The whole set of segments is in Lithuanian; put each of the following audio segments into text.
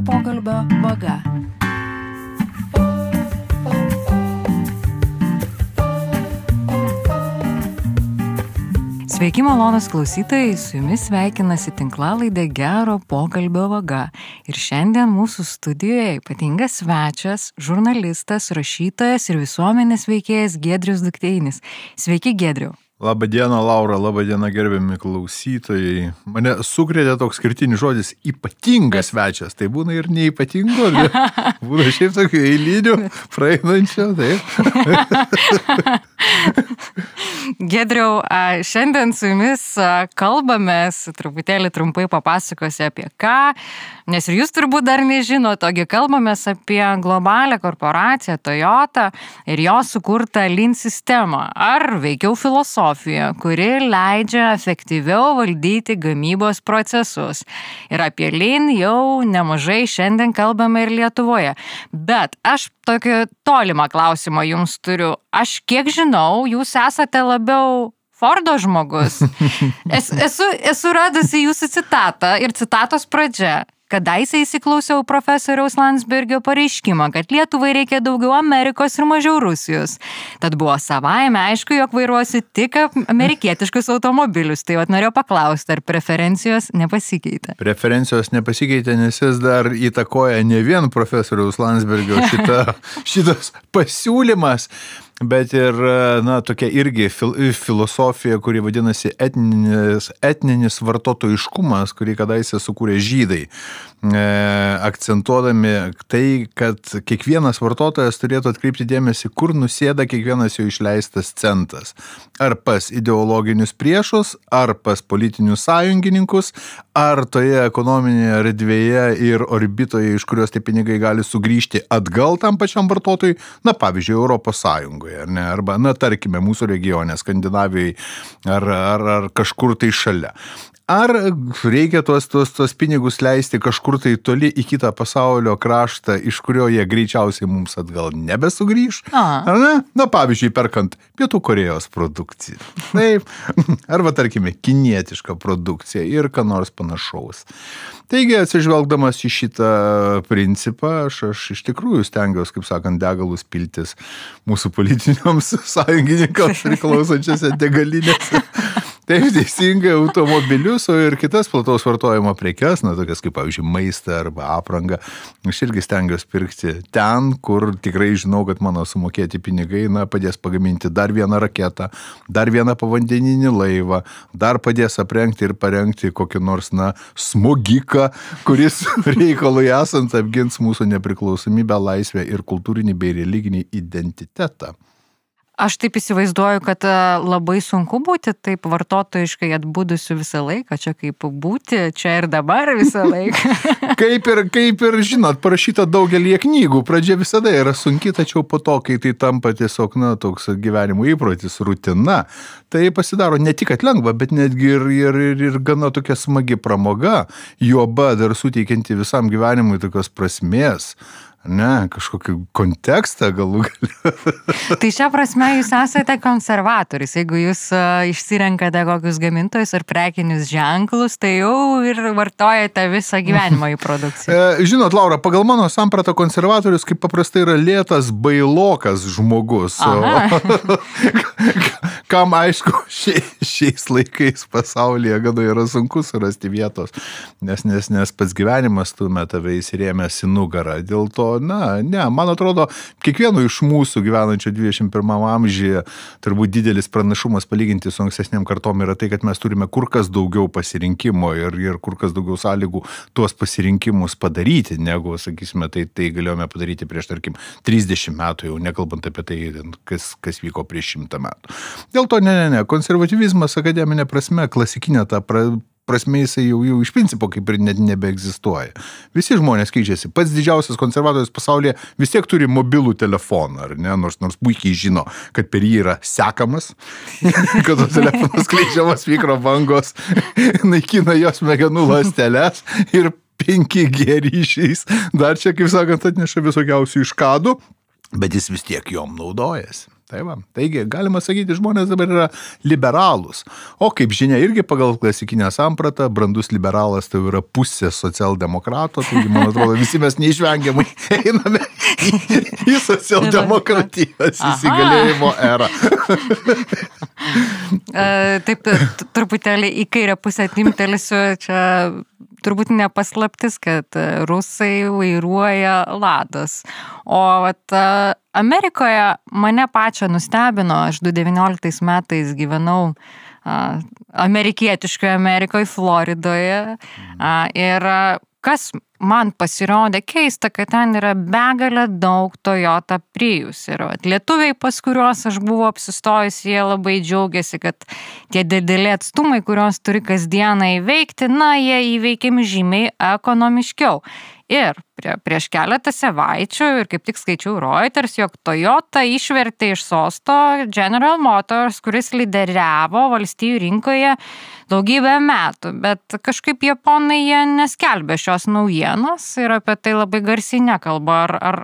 gero pokalbio vaga. Sveiki, malonus klausytojai, su jumis sveikinasi tinklalaidė Gero pokalbio vaga. Ir šiandien mūsų studijoje ypatingas svečias, žurnalistas, rašytojas ir visuomenės veikėjas Gedrius Dukteinis. Sveiki, Gedriu. Labadiena, Laura, labadiena, gerbiami klausytojai. Mane sukrėtė toks skirtinis žodis - ypatingas svečias. Tai būna ir neipatingo, bet būna šiaip tokių eilinių, praeinančio, taip. Gedriau, šiandien su jumis kalbamės, truputėlį trumpai papasakosiu apie ką, nes ir jūs turbūt dar nežinote, togi kalbamės apie globalią korporaciją Toyota ir jos sukurtą Lean sistemą, ar veikiau filosofiją, kuri leidžia efektyviau valdyti gamybos procesus. Ir apie Lean jau nemažai šiandien kalbame ir Lietuvoje. Bet aš tokį tolimą klausimą jums turiu. Aš kiek žinau, jūs esate labiau Fordo žmogus. Es, esu, esu radusi jūsų citatą ir citatos pradžia. Kadaise įsiklausiau profesoriaus Landsbergio pareiškimą, kad Lietuvai reikia daugiau Amerikos ir mažiau Rusijos. Tad buvo savaime aišku, jog vairuosi tik amerikietiškus automobilius. Tai vad norėjau paklausti, ar preferencijos nepasikeitė. Preferencijos nepasikeitė, nes jis dar įtakoja ne vien profesoriaus Landsbergio šitą, šitas pasiūlymas bet ir, na, tokia irgi fil filosofija, kuri vadinasi etninis, etninis vartotojiškumas, kurį kadaise sukūrė žydai, akcentuodami tai, kad kiekvienas vartotojas turėtų atkreipti dėmesį, kur nusėda kiekvienas jo išleistas centas. Ar pas ideologinius priešus, ar pas politinius sąjungininkus, ar toje ekonominėje erdvėje ir orbitoje, iš kurios tie pinigai gali sugrįžti atgal tam pačiam vartotojui, na, pavyzdžiui, Europos Sąjungoje ar ne, arba, na, tarkime, mūsų regione, Skandinavijai, ar, ar, ar kažkur tai šalia. Ar reikia tuos, tuos, tuos pinigus leisti kažkur tai toli į kitą pasaulio kraštą, iš kurio jie greičiausiai mums atgal nebesugrįž? Ar ne? Na, pavyzdžiui, perkant Pietų Korejos produkciją. Taip. Arba, tarkime, kinietišką produkciją ir ką nors panašaus. Taigi, atsižvelgdamas į šitą principą, aš, aš iš tikrųjų stengiuosi, kaip sakant, degalus piltis mūsų politiniams sąjungininkams priklausančiose degalinėse. Taip, teisingai, automobilius, o ir kitas plataus vartojimo prekes, na, tokias kaip, pavyzdžiui, maistą arba aprangą. Aš irgi stengiuosi pirkti ten, kur tikrai žinau, kad mano sumokėti pinigai, na, padės pagaminti dar vieną raketą, dar vieną povandeninį laivą, dar padės aprengti ir parengti kokį nors, na, smogiką, kuris reikalui esant apgins mūsų nepriklausomybę, laisvę ir kultūrinį bei religinį identitetą. Aš taip įsivaizduoju, kad e, labai sunku būti taip vartotojiškai atbūdusiu visą laiką, čia kaip būti, čia ir dabar visą laiką. kaip, ir, kaip ir, žinot, parašyta daugelį knygų, pradžia visada yra sunki, tačiau po to, kai tai tampa tiesiog, na, toks gyvenimo įprotis, rutina, tai pasidaro ne tik lengva, bet netgi ir, ir, ir, ir gana tokia smagi pramoga, juoba dar suteikianti visam gyvenimui tokios prasmės ne, kažkokį kontekstą galų galę. tai šią prasme jūs esate konservatorius. Jeigu jūs uh, išsirenkate kokius gamintojus ar prekinius ženklus, tai jau ir vartojate visą gyvenimą į produkciją. E, žinot, Laura, pagal mano sampratą konservatorius kaip paprastai yra lėtas bailokas žmogus. Kam aišku, šiais laikais pasaulyje gana yra sunku surasti vietos, nes, nes, nes pats gyvenimas stumia tave įsirėmęs į nugarą. Dėl to na, ne, man atrodo, kiekvieno iš mūsų gyvenančio 21 amžiuje turbūt didelis pranašumas palyginti su ankstesniam kartom yra tai, kad mes turime kur kas daugiau pasirinkimo ir, ir kur kas daugiau sąlygų tuos pasirinkimus padaryti, negu, sakysime, tai, tai galėjome padaryti prieš, tarkim, 30 metų, jau nekalbant apie tai, kas, kas vyko prieš 100 metų. Dėl to, ne, ne, ne, konservatyvizmas akademinė prasme, klasikinė ta pra, prasme jisai jau, jau iš principo kaip ir net nebeegzistuoja. Visi žmonės keičiasi. Pats didžiausias konservatorius pasaulyje vis tiek turi mobilų telefoną, ar ne? Nors, nors puikiai žino, kad per jį yra sekamas, kad to telefonas skleidžiamas mikrobangos, naikina jos smegenų ląsteles ir 5G ryšiais. Dar čia, kaip sakant, atneša visokiausių iškadų, bet jis vis tiek jom naudojasi. Tai va, taigi, galima sakyti, žmonės dabar yra liberalūs. O kaip žinia, irgi pagal klasikinę sampratą, brandus liberalas tai yra pusė socialdemokrato, taigi, man atrodo, visi mes neišvengiamai einame į, socialdemokratijos įsigalėjimo erą. Taip, truputėlį į kairę pusę atimtelisiu, čia turbūt nepaslaptis, kad rusai vairuoja ladas. O vat, Amerikoje mane pačią nustebino, aš 2019 metais gyvenau amerikietiškoje Amerikoje, Floridoje. Ir kas man pasirodė keista, kad ten yra begalė daug Toyota Prius. Ir at, lietuviai, pas kuriuos aš buvau apsistojus, jie labai džiaugiasi, kad tie dideli atstumai, kuriuos turi kasdieną įveikti, na, jie įveikiami žymiai ekonomiškiau. Ir prie, prieš keletą savaičių, ir kaip tik skaičiau Reuters, jog Toyota išvertė iš sosto General Motors, kuris lyderiavo valstybių rinkoje daugybę metų, bet kažkaip japonai jie neskelbė šios naujienos ir apie tai labai garsiai nekalba. Ar, ar,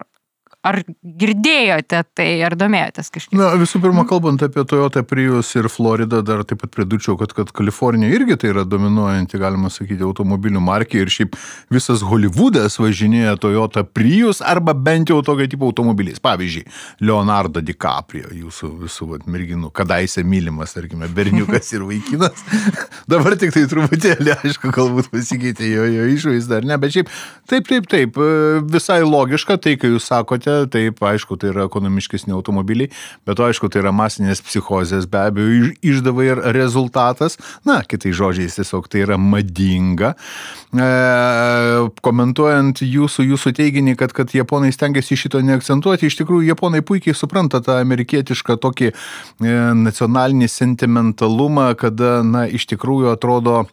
Ar girdėjote tai, ar domėjotės kažkaip? Na, visų pirma, kalbant apie Toyota Prius ir Floridą, dar taip pat pridurčiau, kad, kad Kalifornija irgi tai yra dominuojanti, galima sakyti, automobilių markė ir šiaip visas Hollywoodas važinėja Toyota Prius arba bent jau tokio tipo automobiliais. Pavyzdžiui, Leonardo DiCaprio, jūsų visų vat, merginų, kadaise mylimas, tarkime, berniukas ir vaikinas. Dabar tik tai truputėlį, aišku, galbūt pasikeitė jo, jo išvaizda ar ne, bet šiaip taip, taip, taip, visai logiška tai, kai jūs sakote, taip, aišku, tai yra ekonomiškesni automobiliai, bet to, aišku, tai yra masinės psichozės, be abejo, išdava ir rezultatas. Na, kitai žodžiai, tiesiog tai yra madinga. E, komentuojant jūsų, jūsų teiginį, kad, kad japonai stengiasi šito neakcentuoti, iš tikrųjų, japonai puikiai supranta tą amerikietišką tokį e, nacionalinį sentimentalumą, kada, na, iš tikrųjų atrodo,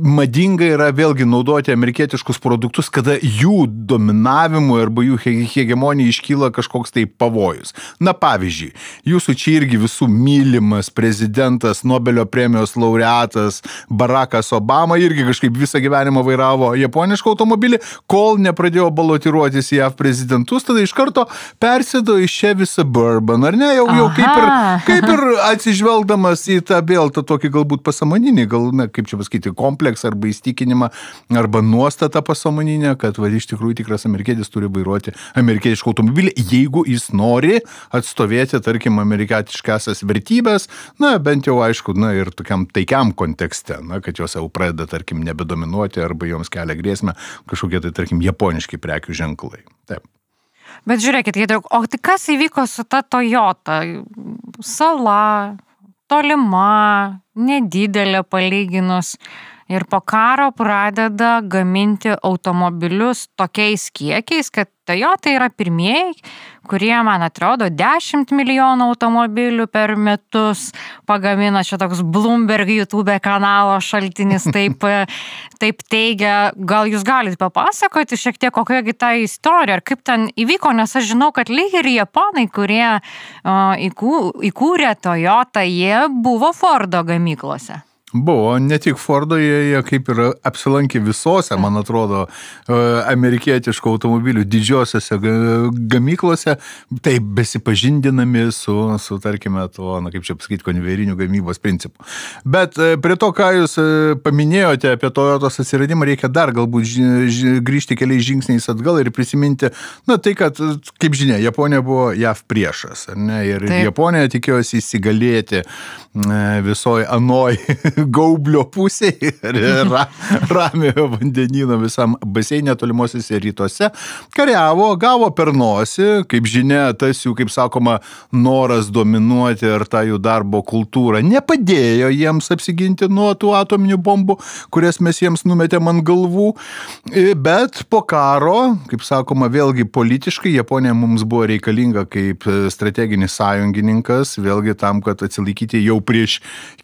madinga yra vėlgi naudoti amerikietiškus produktus, kada jų dominavimui arba jų hegemonijai iškyla kažkoks tai pavojus. Na pavyzdžiui, jūsų čia irgi visų mylimas prezidentas, Nobelio premijos laureatas Barackas Obama irgi kažkaip visą gyvenimą vairavo japonišką automobilį, kol nepradėjo balotiruotis į JAV prezidentus, tada iš karto persėdo į Chevy Suburban, ar ne, jau, jau kaip ir, kaip ir atsižvelgdamas į tą vėl tą tokį galbūt pasamoninį, gal, na, kaip čia pasakyti, kompleksą kompleksą arba įstikinimą arba nuostatą pasamoninę, kad va, iš tikrųjų tikras amerikietis turi vairuoti amerikietišką automobilį, jeigu jis nori atstovėti, tarkim, amerikietiškasias vertybės, na, bent jau aišku, na ir tokiam taikiam kontekste, na, kad jos jau pradeda, tarkim, nebedominuoti arba joms kelia grėsmę kažkokie tai, tarkim, japoniški prekių ženklai. Taip. Bet žiūrėkit, o tai kas įvyko su ta Toyota? Sala, tolima, nedidelė palyginus ir po karo pradeda gaminti automobilius tokiais kiekiais, kad Toyota yra pirmieji, kurie, man atrodo, 10 milijonų automobilių per metus pagamina. Čia toks Bloomberg YouTube kanalo šaltinis taip, taip teigia. Gal jūs galite papasakoti šiek tiek, kokiagi ta istorija, ar kaip ten įvyko, nes aš žinau, kad lyg ir japonai, kurie uh, įkūrė Toyota, jie buvo Fordo gamyklose. Buvo, ne tik Fordo, jie, jie kaip ir apsilankė visose, man atrodo, e, amerikietiškų automobilių didžiosiose gamyklose, taip besipažindinami su, su tarkime, to, na kaip čia pasakyti, konvejerinių gamybos principu. Bet e, prie to, ką jūs e, paminėjote apie Toyotos atsiradimą, reikia dar galbūt grįžti keliais žingsniais atgal ir prisiminti, na tai, kad, kaip žinia, Japonija buvo JAV priešas, ne, ir taip. Japonija tikėjosi įsigalėti visoji anoj gaublio pusėje ir ra, ramiojo vandenino visam baseinė tolimuosiuose rytuose, kariavo, gavo per nosį, kaip žinia, tas jų, kaip sakoma, noras dominuoti ir tą jų darbo kultūrą nepadėjo jiems apsiginti nuo tų atominių bombų, kurias mes jiems numetėm ant galvų, bet po karo, kaip sakoma, vėlgi politiškai Japonija mums buvo reikalinga kaip strateginis sąjungininkas, vėlgi tam, kad atsilaikyti jau prieš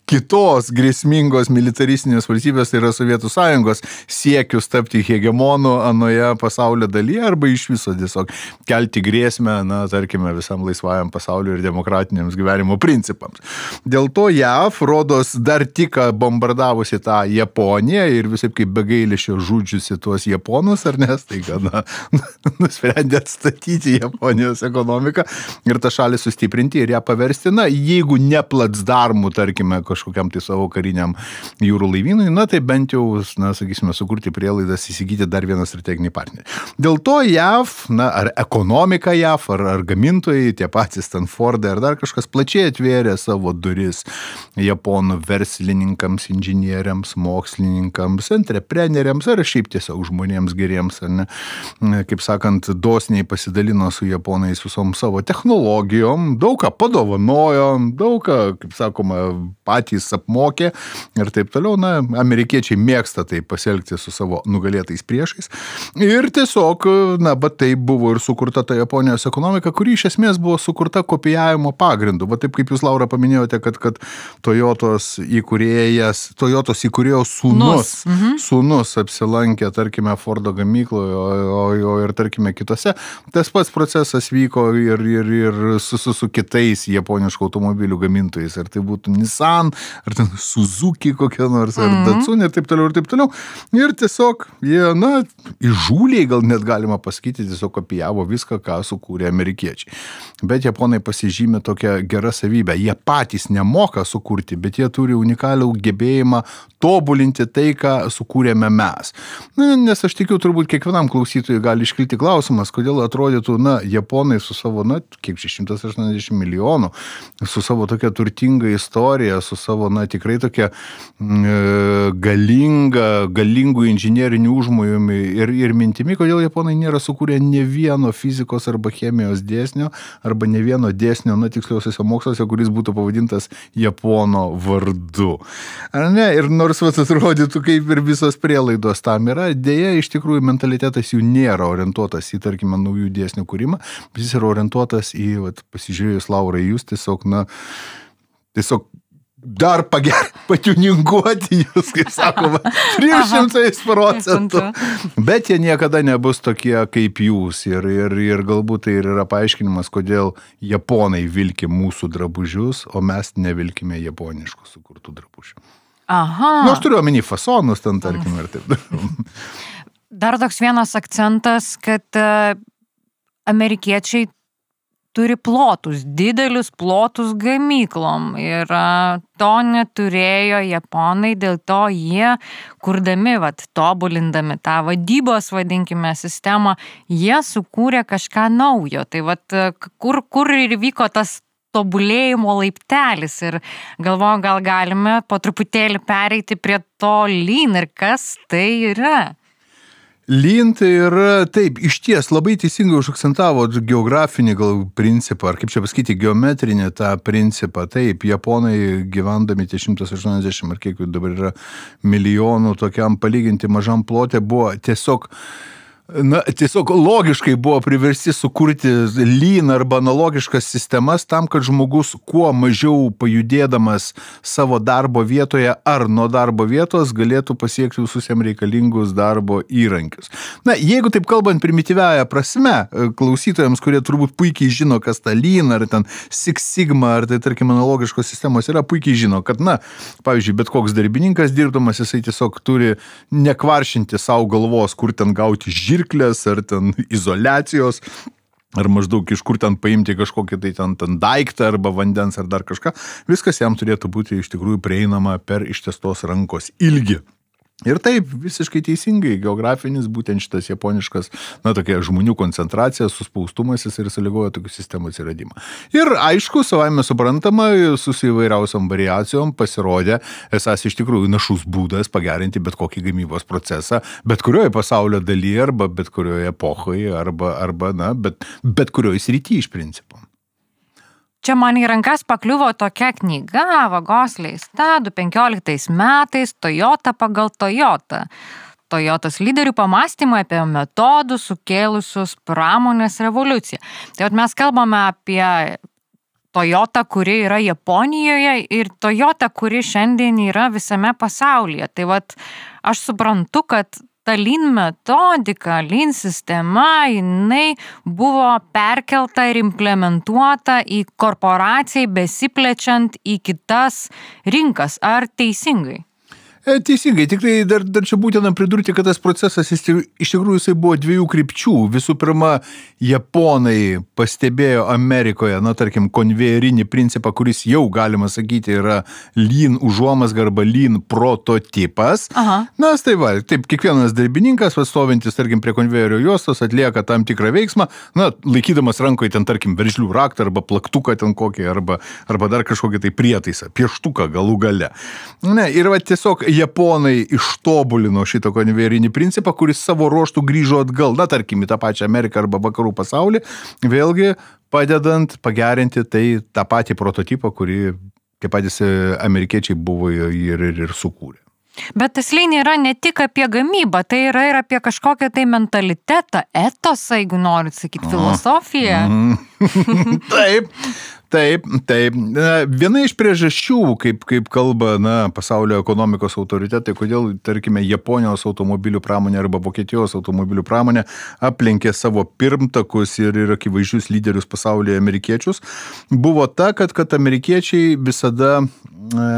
kitos grėsmės skausmingos militaristinės valstybės, tai yra Sovietų sąjungos siekius tapti hegemonu anoje pasaulio dalyje arba iš viso tiesiog kelti grėsmę, na, tarkime, visam laisvajam pasauliu ir demokratiniams gyvenimo principams. Dėl to JAV, rodos, dar tik bombardavusi tą Japoniją ir visai kaip begailišio žudžiusi tuos Japonus, ar nes, tai gana nusprendė atstatyti Japonijos ekonomiką ir tą šalį sustiprinti ir ją paversti, na, jeigu ne platsdarmų, tarkime, kažkokiam tai savo kariniam jūrų laivynui, na, tai bent jau, na, sakysime, sukurti prielaidas įsigyti dar vieną strateginį partnerį. Dėl to JAV, na, ar ekonomika JAV, ar, ar gamintojai, tie patys Stanfordai, ar dar kažkas plačiai atvėrė savo duris japonų verslininkams, inžinieriams, mokslininkams, entrepreneriams, ar šiaip tiesiog žmonėms geriems, ar ne, kaip sakant, dosniai pasidalino su japonais visom savo technologijom, daug ką padovanojo, daug ką, kaip sakoma, patys apmokė ir taip toliau. Na, amerikiečiai mėgsta tai pasielgti su savo nugalėtais priešais. Ir tiesiog, na, bet tai buvo ir sukurta ta Japonijos ekonomika, kuri iš esmės buvo sukurta kopijavimo pagrindu. Va taip kaip jūs, Laura, paminėjote, kad, kad Toyotos įkūrėjas, Toyotos įkūrėjo sūnus, mhm. sūnus apsilankė, tarkime, Fordo gamykloje, o, o, o ir, tarkime, kitose. Tas pats procesas vyko ir, ir, ir su, su, su kitais japoniškų automobilių gamintojais. Ar tai būtų Nissan, ar ten Suzuki kokia nors, ar mm -hmm. Datsun ir taip toliau, ir taip toliau. Ir tiesiog jie, na, įžūliai gal net galima pasakyti, tiesiog kopijavo viską, ką sukūrė amerikiečiai. Bet japonai pasižymė tokią gerą savybę. Jie patys nemoka sukurti, bet jie turi unikalių gebėjimą tobulinti tai, ką sukūrėme mes. Na, nes aš tikiu, turbūt kiekvienam klausytojui gali iškilti klausimas, kodėl atrodytų, na, japonai su savo, na, kiek 680 milijonų, su savo tokia turtinga istorija, su savo, na, tikrai tokia mm, e, galinga, galingų inžinierinių užmojumi ir, ir mintimi, kodėl japonai nėra sukūrę ne vieno fizikos arba chemijos dėsnio, arba ne vieno dėsnio, na, tiksliausiuose moksluose, kuris būtų pavadintas Japono vardu. Ar ne? Ir nors vas atrodytų, kaip ir visos prielaidos tam yra, dėja, iš tikrųjų mentalitetas jų nėra orientuotas į, tarkime, naujų dėsnių kūrimą, jis yra orientuotas į, vat, pasižiūrėjus Laura, jūs tiesiog, na, tiesiog dar pager, patiuninguoti jūs, kaip sakoma, 300 procentų. Bet jie niekada nebus tokie kaip jūs. Ir, ir, ir galbūt tai ir yra paaiškinimas, kodėl japonai vilki mūsų drabužius, o mes nevilkime japoniškų sukurtų drabužių. Aha. Nu, aš turiu omeny fasonus ten, tarkim, ir taip. Dar toks vienas akcentas, kad e, amerikiečiai turi plotus, didelius plotus gamyklom ir to neturėjo japonai, dėl to jie, kurdami, vat, tobulindami tą vadybos, vadinkime, sistemą, jie sukūrė kažką naujo. Tai vat, kur, kur ir vyko tas tobulėjimo laiptelis ir galvoju, gal galime po truputėlį pereiti prie to lyn ir kas tai yra. Lyn tai yra, taip, iš ties labai teisingai užakcentavo geografinį gal principą, ar kaip čia pasakyti, geometrinį tą principą. Taip, japonai gyvendami tie 180 ar kiek dabar yra milijonų tokiam palyginti mažam plotė buvo tiesiog na, tiesiog logiškai buvo priversti sukurti lyn arba analogiškas sistemas tam, kad žmogus kuo mažiau pajudėdamas savo darbo vietoje ar nuo darbo vietos galėtų pasiekti visus jam reikalingus darbo įrankius. Na, jeigu taip kalbant primityviaja prasme, klausytojams, kurie turbūt puikiai žino, kas ta lyn ar ten Six Sigma ar tai tarkim analogiškos sistemos yra, puikiai žino, kad, na, pavyzdžiui, bet koks darbininkas dirbdamas, jisai tiesiog turi nekvaršinti savo galvos, kur ten gauti žirgą žirklės ar ten izolacijos. Ar maždaug iš kur ten paimti kažkokį tai ten, ten daiktą arba vandens ar dar kažką. Viskas jam turėtų būti iš tikrųjų prieinama per ištestos rankos ilgį. Ir taip, visiškai teisingai, geografinis būtent šitas japoniškas, na, tokia žmonių koncentracija, suspaustumas jis ir sąlygoja tokių sistemų atsiradimą. Ir aišku, savame suprantama, su įvairiausiam variacijom pasirodė esas iš tikrųjų našus būdas pagerinti bet kokį gamybos procesą, bet kurioje pasaulio dalyje, arba bet kurioje epochoje, arba, arba na, bet, bet kurioje srityje iš principo. Čia man į rankas pakliuvo tokia knyga, vagos leista 2015 metais Toyota pagal Toyota. Toyotos lyderių pamastymai apie metodus sukėlusius pramonės revoliuciją. Tai mes kalbame apie Toyota, kuri yra Japonijoje ir Toyota, kuri šiandien yra visame pasaulyje. Tai vad, aš suprantu, kad ta lean metodika, lean sistema, jinai buvo perkelta ir implementuota į korporacijai besiplečiant į kitas rinkas. Ar teisingai? E, teisingai, tik tai dar, dar čia būtina pridurti, kad tas procesas iš tikrųjų jisai buvo dviejų krypčių. Visų pirma, japonai pastebėjo Amerikoje, na tarkim, konvejerinį principą, kuris jau, galima sakyti, yra lean užuomasga arba lean prototipas. Aha. Na, tai va, taip, kiekvienas darbininkas, vastovintis, tarkim, prie konvejerio juostos, atlieka tam tikrą veiksmą, na, laikydamas rankoje ten, tarkim, veržlių raktą arba plaktuką ten kokį, arba, arba dar kažkokį tai prietaisą, pieštuką galų gale. Ne, ir va tiesiog japonai ištobulino šitą konvejerinį principą, kuris savo ruoštų grįžo atgal, na tarkim, į tą pačią Ameriką arba vakarų pasaulį, vėlgi padedant pagerinti tai tą patį prototipą, kurį tie patys amerikiečiai buvo ir, ir, ir sukūrė. Bet tas lynė yra ne tik apie gamybą, tai yra ir apie kažkokią tai mentalitetą, etosą, jeigu norit sakyti, filosofiją. Mm. taip, Taip, taip. Viena iš priežasčių, kaip, kaip kalba na, pasaulio ekonomikos autoritetai, kodėl, tarkime, Japonijos automobilių pramonė arba Vokietijos automobilių pramonė aplenkė savo pirmtakus ir, ir akivaizdžius lyderius pasaulyje amerikiečius, buvo ta, kad, kad amerikiečiai visada e,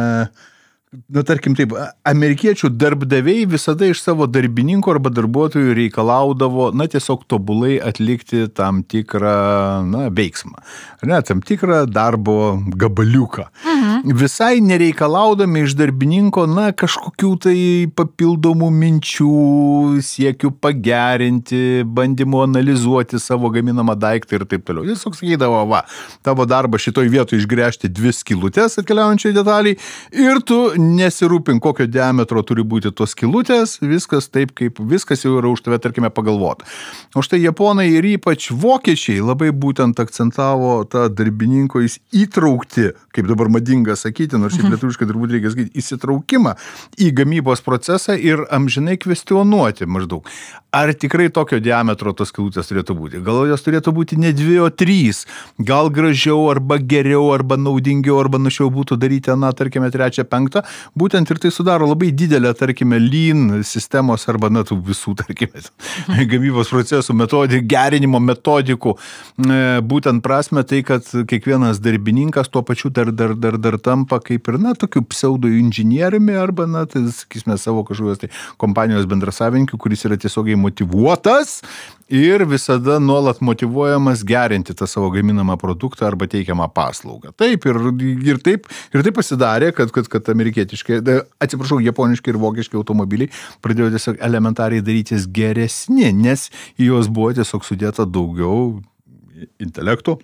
Na, tarkim taip, amerikiečių darbdaviai visada iš savo darbininkų arba darbuotojų reikalaudavo, na, tiesiog tobulai atlikti tam tikrą, na, veiksmą. Ne, tam tikrą darbo gabaliuką. Mhm. Visai nereikalaudami iš darbininko, na, kažkokių tai papildomų minčių, siekių pagerinti, bandymų analizuoti savo gaminamą daiktą ir taip toliau. Jis toks sakydavo, va, tavo darbas šitoj vietoje išgręžti dvi skilutės atkeliaujančiai detaliai ir tu nesirūpink, kokio diametro turi būti tos skilutės, viskas taip, kaip viskas jau yra už tave, tarkime, pagalvota. O štai japonai ir ypač vokiečiai labai būtent akcentavo tą darbininko įtraukti, kaip dabar madinga sakyti, nors šiaip mhm. lietuviškai turbūt reikia sakyti, įsitraukimą į gamybos procesą ir amžinai kvestionuoti maždaug. Ar tikrai tokio diametro tos skilutės turėtų būti? Gal jos turėtų būti ne dvi, o trys? Gal gražiau, arba geriau, arba naudingiau, arba našiau būtų daryti, na, tarkime, trečią, penktą? Būtent ir tai sudaro labai didelę, tarkime, lean sistemos arba, na, tų visų, tarkime, gamybos procesų metodikų, gerinimo metodikų, e, būtent prasme tai, kad kiekvienas darbininkas tuo pačiu dar, dar, dar, dar tampa kaip ir, na, tokiu pseudo inžinieriumi arba, na, tai, sakysime, savo kažkokios tai kompanijos bendrasavinkiu, kuris yra tiesiogiai motivuotas ir visada nuolat motivuojamas gerinti tą savo gaminamą produktą arba teikiamą paslaugą. Taip, ir, ir, taip, ir taip pasidarė, kad, kad, kad amerikietiški, atsiprašau, japoniški ir vokiški automobiliai pradėjo tiesiog elementariai darytis geresni, nes į juos buvo tiesiog sudėta daugiau intelektų,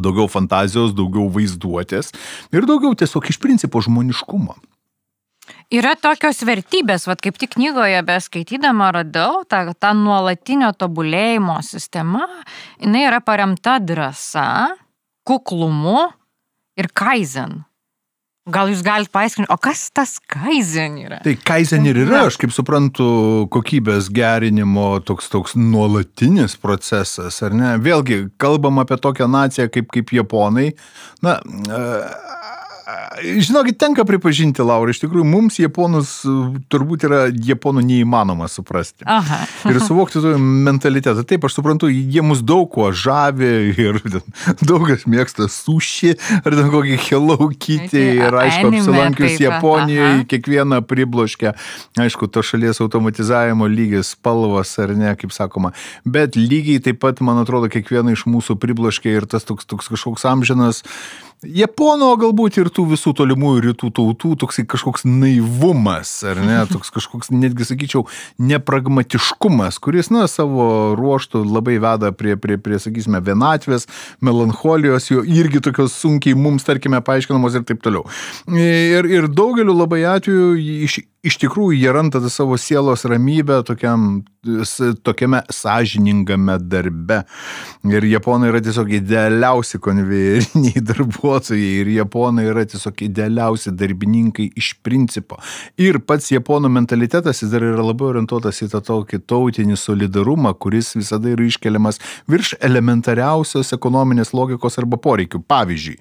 daugiau fantazijos, daugiau vaizduotės ir daugiau tiesiog iš principo žmoniškumo. Yra tokios vertybės, vad kaip tik knygoje beskaitydama radau, ta, ta nuolatinio tobulėjimo sistema, jinai yra paremta drąsa, kuklumu ir kaizen. Gal jūs galite paaiškinti, o kas tas kaizen yra? Tai kaizen ir yra, aš kaip suprantu, kokybės gerinimo toks, toks nuolatinis procesas, ar ne? Vėlgi, kalbam apie tokią naciją kaip, kaip japonai. Na, Žinokit, tenka pripažinti, Laura, iš tikrųjų, mums japonus turbūt yra japonų neįmanoma suprasti. Aha. ir suvokti to mentalitetą. Taip, aš suprantu, jie mus daug kuo žavi ir daugas mėgsta suši ar ten kokį Hello Kitty ir, aišku, apsilankius Japonijoje, kiekvieną pribloškę, aišku, to šalies automatizavimo lygis, spalvas ar ne, kaip sakoma. Bet lygiai taip pat, man atrodo, kiekvieną iš mūsų pribloškė ir tas toks, toks kažkoks amžinas Japono galbūt ir tų visų tolimųjų rytų tautų toksai kažkoks naivumas, ar ne, toks kažkoks netgi sakyčiau nepragmatiškumas, kuris, na, savo ruoštų labai veda prie, prie, prie sakysime, vienatvės, melancholijos, jo irgi tokios sunkiai mums, tarkime, paaiškinamos ir taip toliau. Ir, ir daugeliu labai atveju iš iš tikrųjų jie randa tą savo sielos ramybę tokiam, tokiame sąžiningame darbe. Ir japonai yra tiesiog idealiausi konvejeriniai darbuotojai ir japonai yra tiesiog idealiausi darbininkai iš principo. Ir pats japonų mentalitetas jis dar yra labai orientuotas į tą tokį tautinį solidarumą, kuris visada yra iškeliamas virš elementariausios ekonominės logikos arba poreikių. Pavyzdžiui,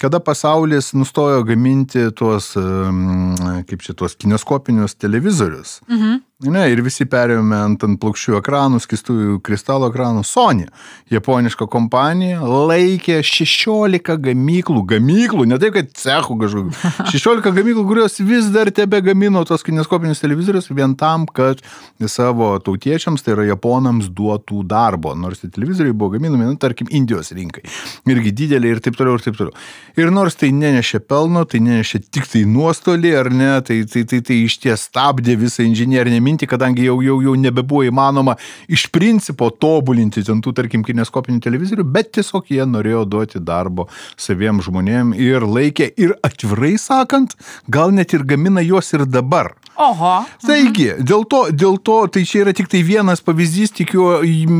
kada pasaulis nustojo gaminti tuos, kaip čia, tuos kineskopinius televizorius. Mhm. Ne, ir visi perėjome ant, ant plokščių ekranų, skistųjų kristalo ekranų. Sony, japoniška kompanija, laikė 16 gamyklų, gamyklų, ne taip, kad cechų kažkokių, 16 gamyklų, kurios vis dar tebe gamino tos kineskopinius televizorius vien tam, kad savo tautiečiams, tai yra japonams, duotų darbo. Nors tie televizoriai buvo gaminami, nu, tarkim, Indijos rinkai. Irgi didelė ir taip toliau, ir taip toliau. Ir nors tai nenešė pelno, tai nenešė tik tai nuostolį, ar ne, tai, tai, tai, tai iš ties stabdė visą inžinierinę mintį, kadangi jau, jau, jau nebebuvo įmanoma iš principo tobulinti ten tų, tarkim, kineskopinių televizorių, bet tiesiog jie norėjo duoti darbo saviem žmonėm ir laikė ir atvirai sakant, gal net ir gamina juos ir dabar. Oho. Taigi, dėl to, dėl to, tai čia yra tik tai vienas pavyzdys, tikiu,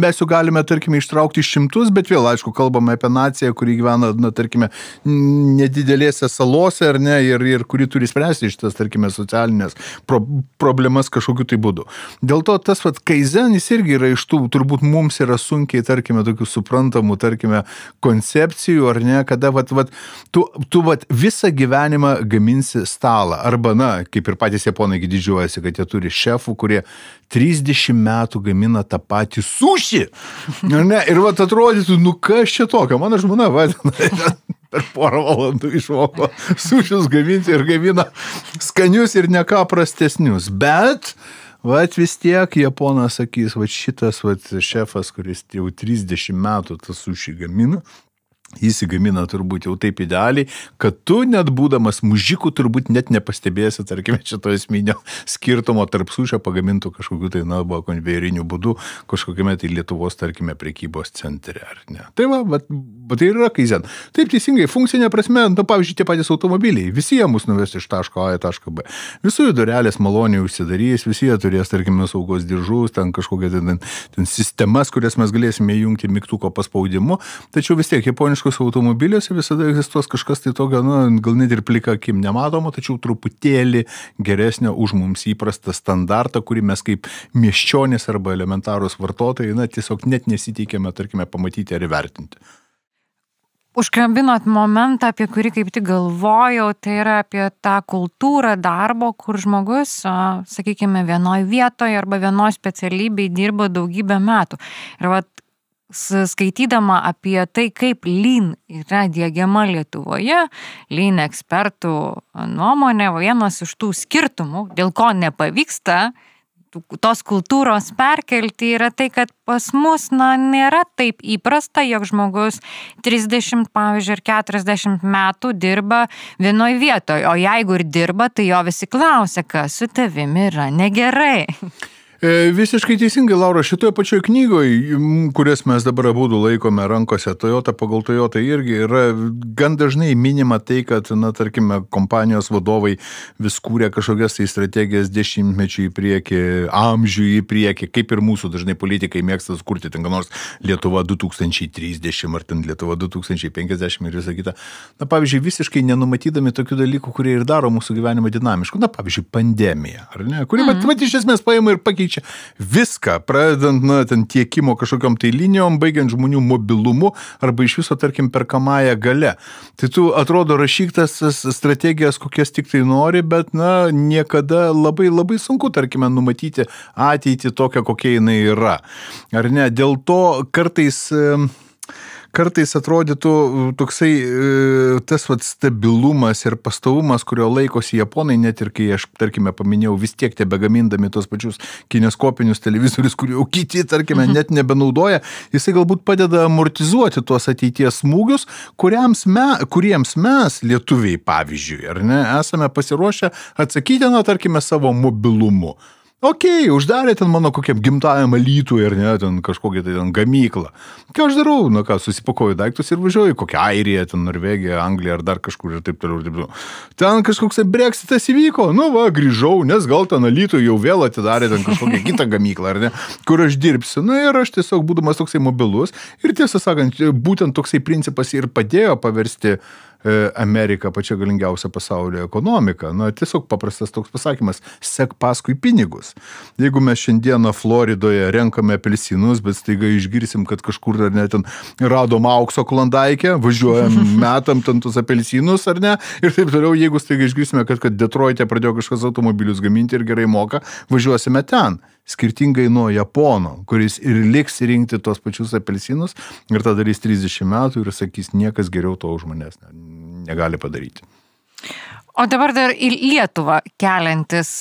mes jau galime, tarkime, ištraukti šimtus, bet vėl, aišku, kalbame apie naciją, kuri gyvena, na, tarkime, nedidelėse salose, ar ne, ir, ir kuri turi spręsti šitas, tarkime, socialinės pro, problemas kažkokiu tai būdu. Dėl to tas, vad, kaizenis irgi yra iš tų, turbūt mums yra sunkiai, tarkime, tokių suprantamų, tarkime, koncepcijų, ar ne, kada, vad, vad, tu, tu, vad, visą gyvenimą gaminsi stalą, arba, na, kaip ir patys japonai didžiuojasi, kad jie turi šefų, kurie 30 metų gamina tą patį sušį. Ne, ir va atrodytų, nu kas čia tokio, mano žmona vadina. Per porą valandų išmoko sušius gaminti ir gamina skanius ir neką prastesnius. Bet Vat vis tiek Japonas sakys, va šitas va šefas, kuris jau 30 metų tą sušį gamina, įsigamina turbūt jau taip idealiai, kad tu net būdamas mužikų turbūt net nepastebėsi, tarkime, šito esminio skirtumo tarp sušio pagamintų kažkokiu tai, na, buvo konvejeriniu būdu kažkokiame tai Lietuvos, tarkime, prekybos centre, ar ne. Tai va, bet, bet tai yra kaizen. Taip teisingai, funkcinė prasme, nu, pavyzdžiui, tie patys automobiliai, visi jie mus nuves iš taško A į tašką B. Visų jų durelės maloniai užsidarys, visi jie turės, tarkime, saugos diržus, ten kažkokią ten, ten sistemas, kurias mes galėsime įjungti mygtuko paspaudimu, tačiau vis tiek japoniškai japoniškos automobiliuose visada egzistuos kažkas tai tokio, nu, gal net ir plika akim nematomo, tačiau truputėlį geresnio už mums įprastą standartą, kurį mes kaip miesčionys arba elementarūs vartotojai, na, tiesiog net nesitikėme, tarkime, pamatyti ar įvertinti. Užkabinot momentą, apie kurį kaip tik galvojau, tai yra apie tą kultūrą darbo, kur žmogus, sakykime, vienoje vietoje arba vienoje specialybėje dirba daugybę metų. Ir vat skaitydama apie tai, kaip lyn yra dėgiama Lietuvoje, lyn ekspertų nuomonė, vienas iš tų skirtumų, dėl ko nepavyksta tos kultūros perkelti, yra tai, kad pas mus, na, nėra taip įprasta, jog žmogus 30, pavyzdžiui, ir 40 metų dirba vienoje vietoje, o jeigu ir dirba, tai jo visi klausia, kas su tavimi yra negerai. E, visiškai teisingai, Laura, šitoje pačioje knygoje, kurias mes dabar abu laikome rankose, Toyota pagal Toyota irgi yra gan dažnai minima tai, kad, na, tarkime, kompanijos vadovai vis kūrė kažkokias tai strategijas dešimtmečių į priekį, amžių į priekį, kaip ir mūsų dažnai politikai mėgsta kurti ten nors Lietuva 2030 ar ten Lietuva 2050 ir visą kitą. Na, pavyzdžiui, visiškai nenumatydami tokių dalykų, kurie ir daro mūsų gyvenimą dinamišku. Na, pavyzdžiui, pandemija, ar ne? Kuri, mm -hmm. mat, iš esmės paima ir pakeičia keičia viską, pradedant, na, ten tiekimo kažkokiam tai linijom, baigiant žmonių mobilumu arba iš viso, tarkim, perkamąją gale. Tai tu atrodo rašyk tas strategijas, kokias tik tai nori, bet, na, niekada labai labai sunku, tarkime, numatyti ateitį tokią, kokia jinai yra. Ar ne? Dėl to kartais... E, kartais atrodytų toksai e, tas vat, stabilumas ir pastovumas, kurio laikosi japonai, net ir kai aš, tarkime, paminėjau, vis tiek tebe gamindami tos pačius kineskopinius televizorius, kurių kiti, tarkime, mhm. net nebenaudoja, jisai galbūt padeda amortizuoti tuos ateities smūgius, me, kuriems mes, lietuviai, pavyzdžiui, ar ne, esame pasiruošę atsakyti, na, tarkime, savo mobilumu. Okei, okay, uždarė ten mano kokiam gimtajam alytui ir ne, ten kažkokią tai ten gamyklą. Ką aš darau? Na ką, susipakoju daiktus ir važiuoju kokią Airiją, ten Norvegiją, Angliją ar dar kažkur ir taip toliau ir taip toliau. Ten kažkoks breksitas įvyko, nu va, grįžau, nes gal ten alytui jau vėl atidarė ten kažkokią kitą gamyklą, ar ne, kur aš dirbsiu. Na ir aš tiesiog būdamas toksai mobilus ir tiesą sakant, būtent toksai principas ir padėjo paversti uh, Amerika pačia galingiausia pasaulio ekonomika. Na, tiesiog paprastas toks pasakymas - sek paskui pinigus. Jeigu mes šiandieną Floridoje renkame apelsinus, bet staiga išgirsim, kad kažkur ar net ten radom aukso klondaikę, važiuojam, metam ten tus apelsinus ar ne, ir taip toliau, jeigu staiga išgirsime, kad, kad Detroitė pradėjo kažkas automobilius gaminti ir gerai moka, važiuosime ten skirtingai nuo Japono, kuris ir liks rinkti tos pačius apelsinus ir tada darys 30 metų ir sakys, niekas geriau to už manęs negali padaryti. O dabar dar į Lietuvą keliantis,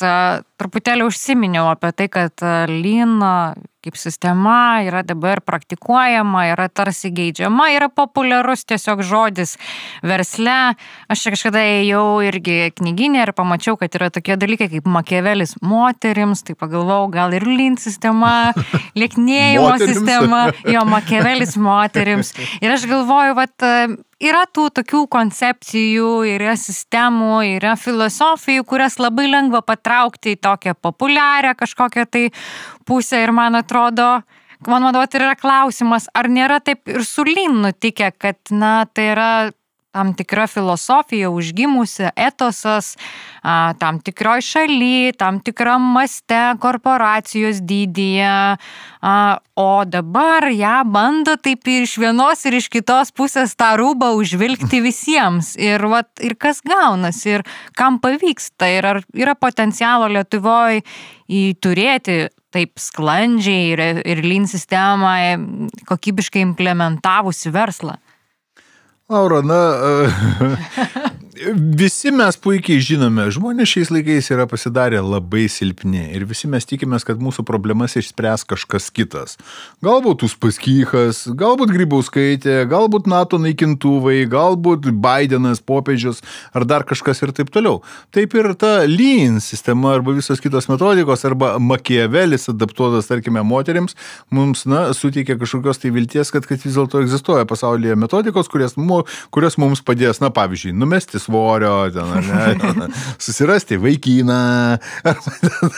truputėlį užsiminiau apie tai, kad lyna kaip sistema yra dabar praktikuojama, yra tarsi geidžiama, yra populiarus tiesiog žodis versle. Aš čia kažkada ėjau irgi knyginė ir pamačiau, kad yra tokie dalykai kaip Makiavelis moterims, tai pagalvojau, gal ir lin sistema, lieknėjimo sistema, jo Makiavelis moterims. Ir aš galvoju, vat, yra tų tokių koncepcijų, yra sistemų, yra filosofijų, kurias labai lengva patraukti į tokią populiarią kažkokią tai pusę ir man atrodo, man atrodo, tai yra klausimas, ar nėra taip ir su Lin nutikę, kad, na, tai yra tam tikra filosofija užgimusi, etosas, tam tikroj šaly, tam tikram maste, korporacijos dydyje, o dabar ją bando taip ir iš vienos ir iš kitos pusės tą rūbą užvilgti visiems. Ir, vat, ir kas gaunasi, ir kam pavyksta, ir ar yra potencialo Lietuvoje turėti taip sklandžiai ir, ir lin sistemą kokybiškai implementavusi verslą? Laura, na, visi mes puikiai žinome, žmonės šiais laikais yra pasidarę labai silpni ir visi mes tikimės, kad mūsų problemas išspręs kažkas kitas. Galbūt Uspaskichas, galbūt Grybauskaitė, galbūt NATO naikintuvai, galbūt Bidenas, popiežius ar dar kažkas ir taip toliau. Taip ir ta lean sistema arba visos kitos metodikos arba Makiavelis adaptuotas, tarkime, moteriams, mums, na, suteikia kažkokios tai vilties, kad, kad vis dėlto egzistuoja pasaulyje metodikos, kurias, kurias mums padės, na, pavyzdžiui, numesti svorio, ten, ne, susirasti vaikiną,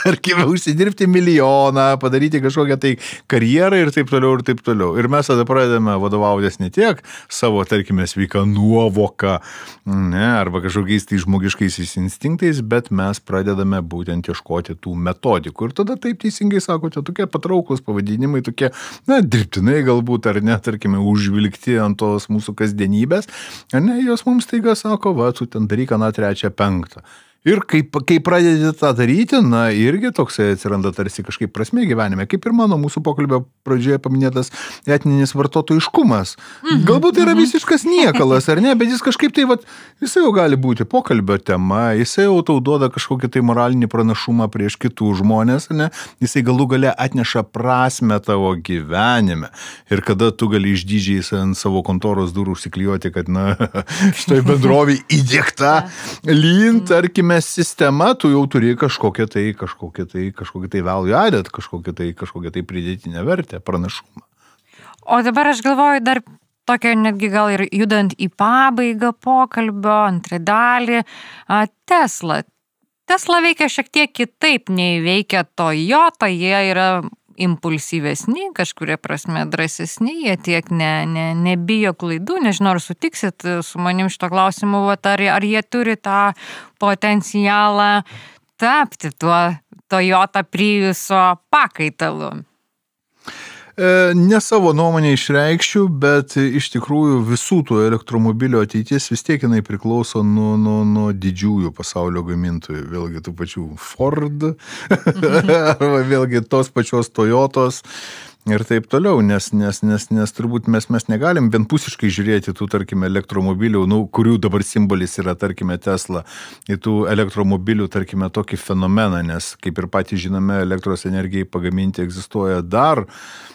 tarkime, užsidirbti milijoną, padaryti kažkokią tai karjerą ir taip toliau, ir taip toliau. Ir mes tada pradedame vadovautis ne tiek savo, tarkime, sveika nuovoka, ne, arba kažkokiais tai žmogiškaisiais instinktais, bet mes pradedame būtent ieškoti tų metodikų. Ir tada taip teisingai sakote, tokie patrauklus pavadinimai, tokie, na, dirbtinai galbūt, ar ne, tarkime, užvilgti ant tos mūsų kasdienybės, ar ne, jos mums taiga sako, va, tu ten daryk aną trečią penktą. Ir kai, kai pradedi tą daryti, na, irgi toksai atsiranda tarsi kažkaip prasme gyvenime, kaip ir mano mūsų pokalbio pradžioje paminėtas etninis vartotojiškumas. Mhm. Galbūt tai yra mhm. visiškas niekalas, ar ne, bet jis kažkaip tai, vat, jisai jau gali būti pokalbio tema, jisai jau tau duoda kažkokį tai moralinį pranašumą prieš kitų žmonės, ne, jisai galų gale atneša prasme tavo gyvenime. Ir kada tu gali išdydžiai ant savo kontoros durų užsiklijuoti, kad, na, štai bendrovį įdėkta, lyn, tarkime, mes sistema, tu jau turi kažkokią tai, kažkokią tai, kažkokią tai value added, kažkokią tai, kažkokią tai pridėtinę vertę, pranašumą. O dabar aš galvoju dar tokia netgi gal ir judant į pabaigą pokalbio, antrą dalį, Tesla. Tesla veikia šiek tiek kitaip nei veikia Toyota, jie yra impulsyvesni, kažkuria prasme drąsesni, jie tiek ne, ne, nebijo klaidų, nežinau, ar sutiksit su manim šito klausimu, vat, ar, ar jie turi tą potencialą tapti tuo Toyota Priuso pakaitalu. E, ne savo nuomonę išreikščiau, bet iš tikrųjų visų tų elektromobilių ateities vis tiek jinai priklauso nuo, nuo, nuo didžiųjų pasaulio gamintojų. Vėlgi tų pačių Ford, arba vėlgi tos pačios Toyotos. Ir taip toliau, nes, nes, nes, nes turbūt mes, mes negalim vienpusiškai žiūrėti tų, tarkime, elektromobilių, nu, kurių dabar simbolis yra, tarkime, Tesla, į tų elektromobilių, tarkime, tokį fenomeną, nes, kaip ir patys žinome, elektros energijai pagaminti egzistuoja dar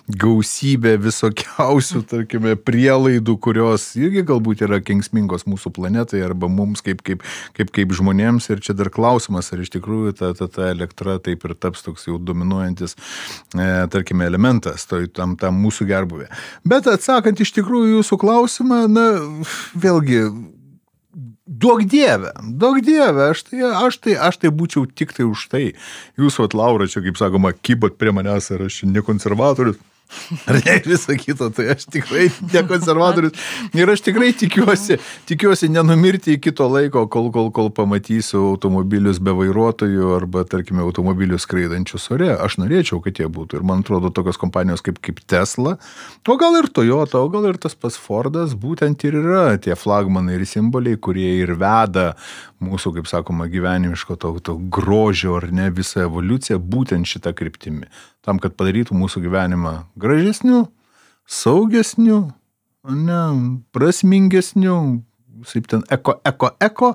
gausybė visokiausių, tarkime, prielaidų, kurios irgi galbūt yra kengsmingos mūsų planetai arba mums kaip, kaip, kaip, kaip žmonėms. Ir čia dar klausimas, ar iš tikrųjų ta, ta, ta elektra taip ir taps toks jau dominuojantis, e, tarkime, elementas toj, tam, tam mūsų gerbuvė. Bet atsakant iš tikrųjų jūsų klausimą, na, vėlgi, Duok dievę, duok dievę, aš tai, aš, tai, aš tai būčiau tik tai už tai. Jūs, vat, Laura, čia, kaip sakoma, kybot prie manęs, ar aš ne konservatorius. Ar ne visą kitą, tai aš tikrai ne konservatorius. Ir aš tikrai tikiuosi, tikiuosi nenumirti iki to laiko, kol, kol, kol pamatysiu automobilius be vairuotojų arba, tarkime, automobilius skraidančius ore. Aš norėčiau, kad jie būtų. Ir man atrodo, tokios kompanijos kaip, kaip Tesla, o gal ir Toyota, o gal ir tas pats Fordas, būtent ir yra tie flagmanai ir simboliai, kurie ir veda mūsų, kaip sakoma, gyvenimiško to, to grožio ar ne visą evoliuciją būtent šitą kryptimį tam, kad padarytų mūsų gyvenimą gražesniu, saugesniu, ne, prasmingesniu, kaip ten eko, eko, eko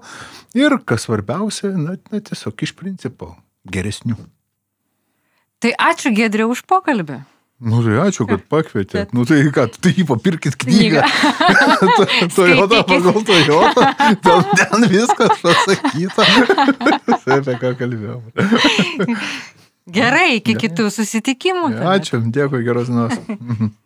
ir, kas svarbiausia, na, na tiesiog iš principo geresniu. Tai ačiū Gedrė už pokalbį. Nu tai ačiū, kad pakvietė. Bet... Nu tai ką, tai jį papirkit knygą. Toyota pagal Toyota. Ten, ten viskas pasakyta. tai apie ką kalbėjom. Gerai, iki kitų susitikimų. Ačiū, dėkui, geros dienos.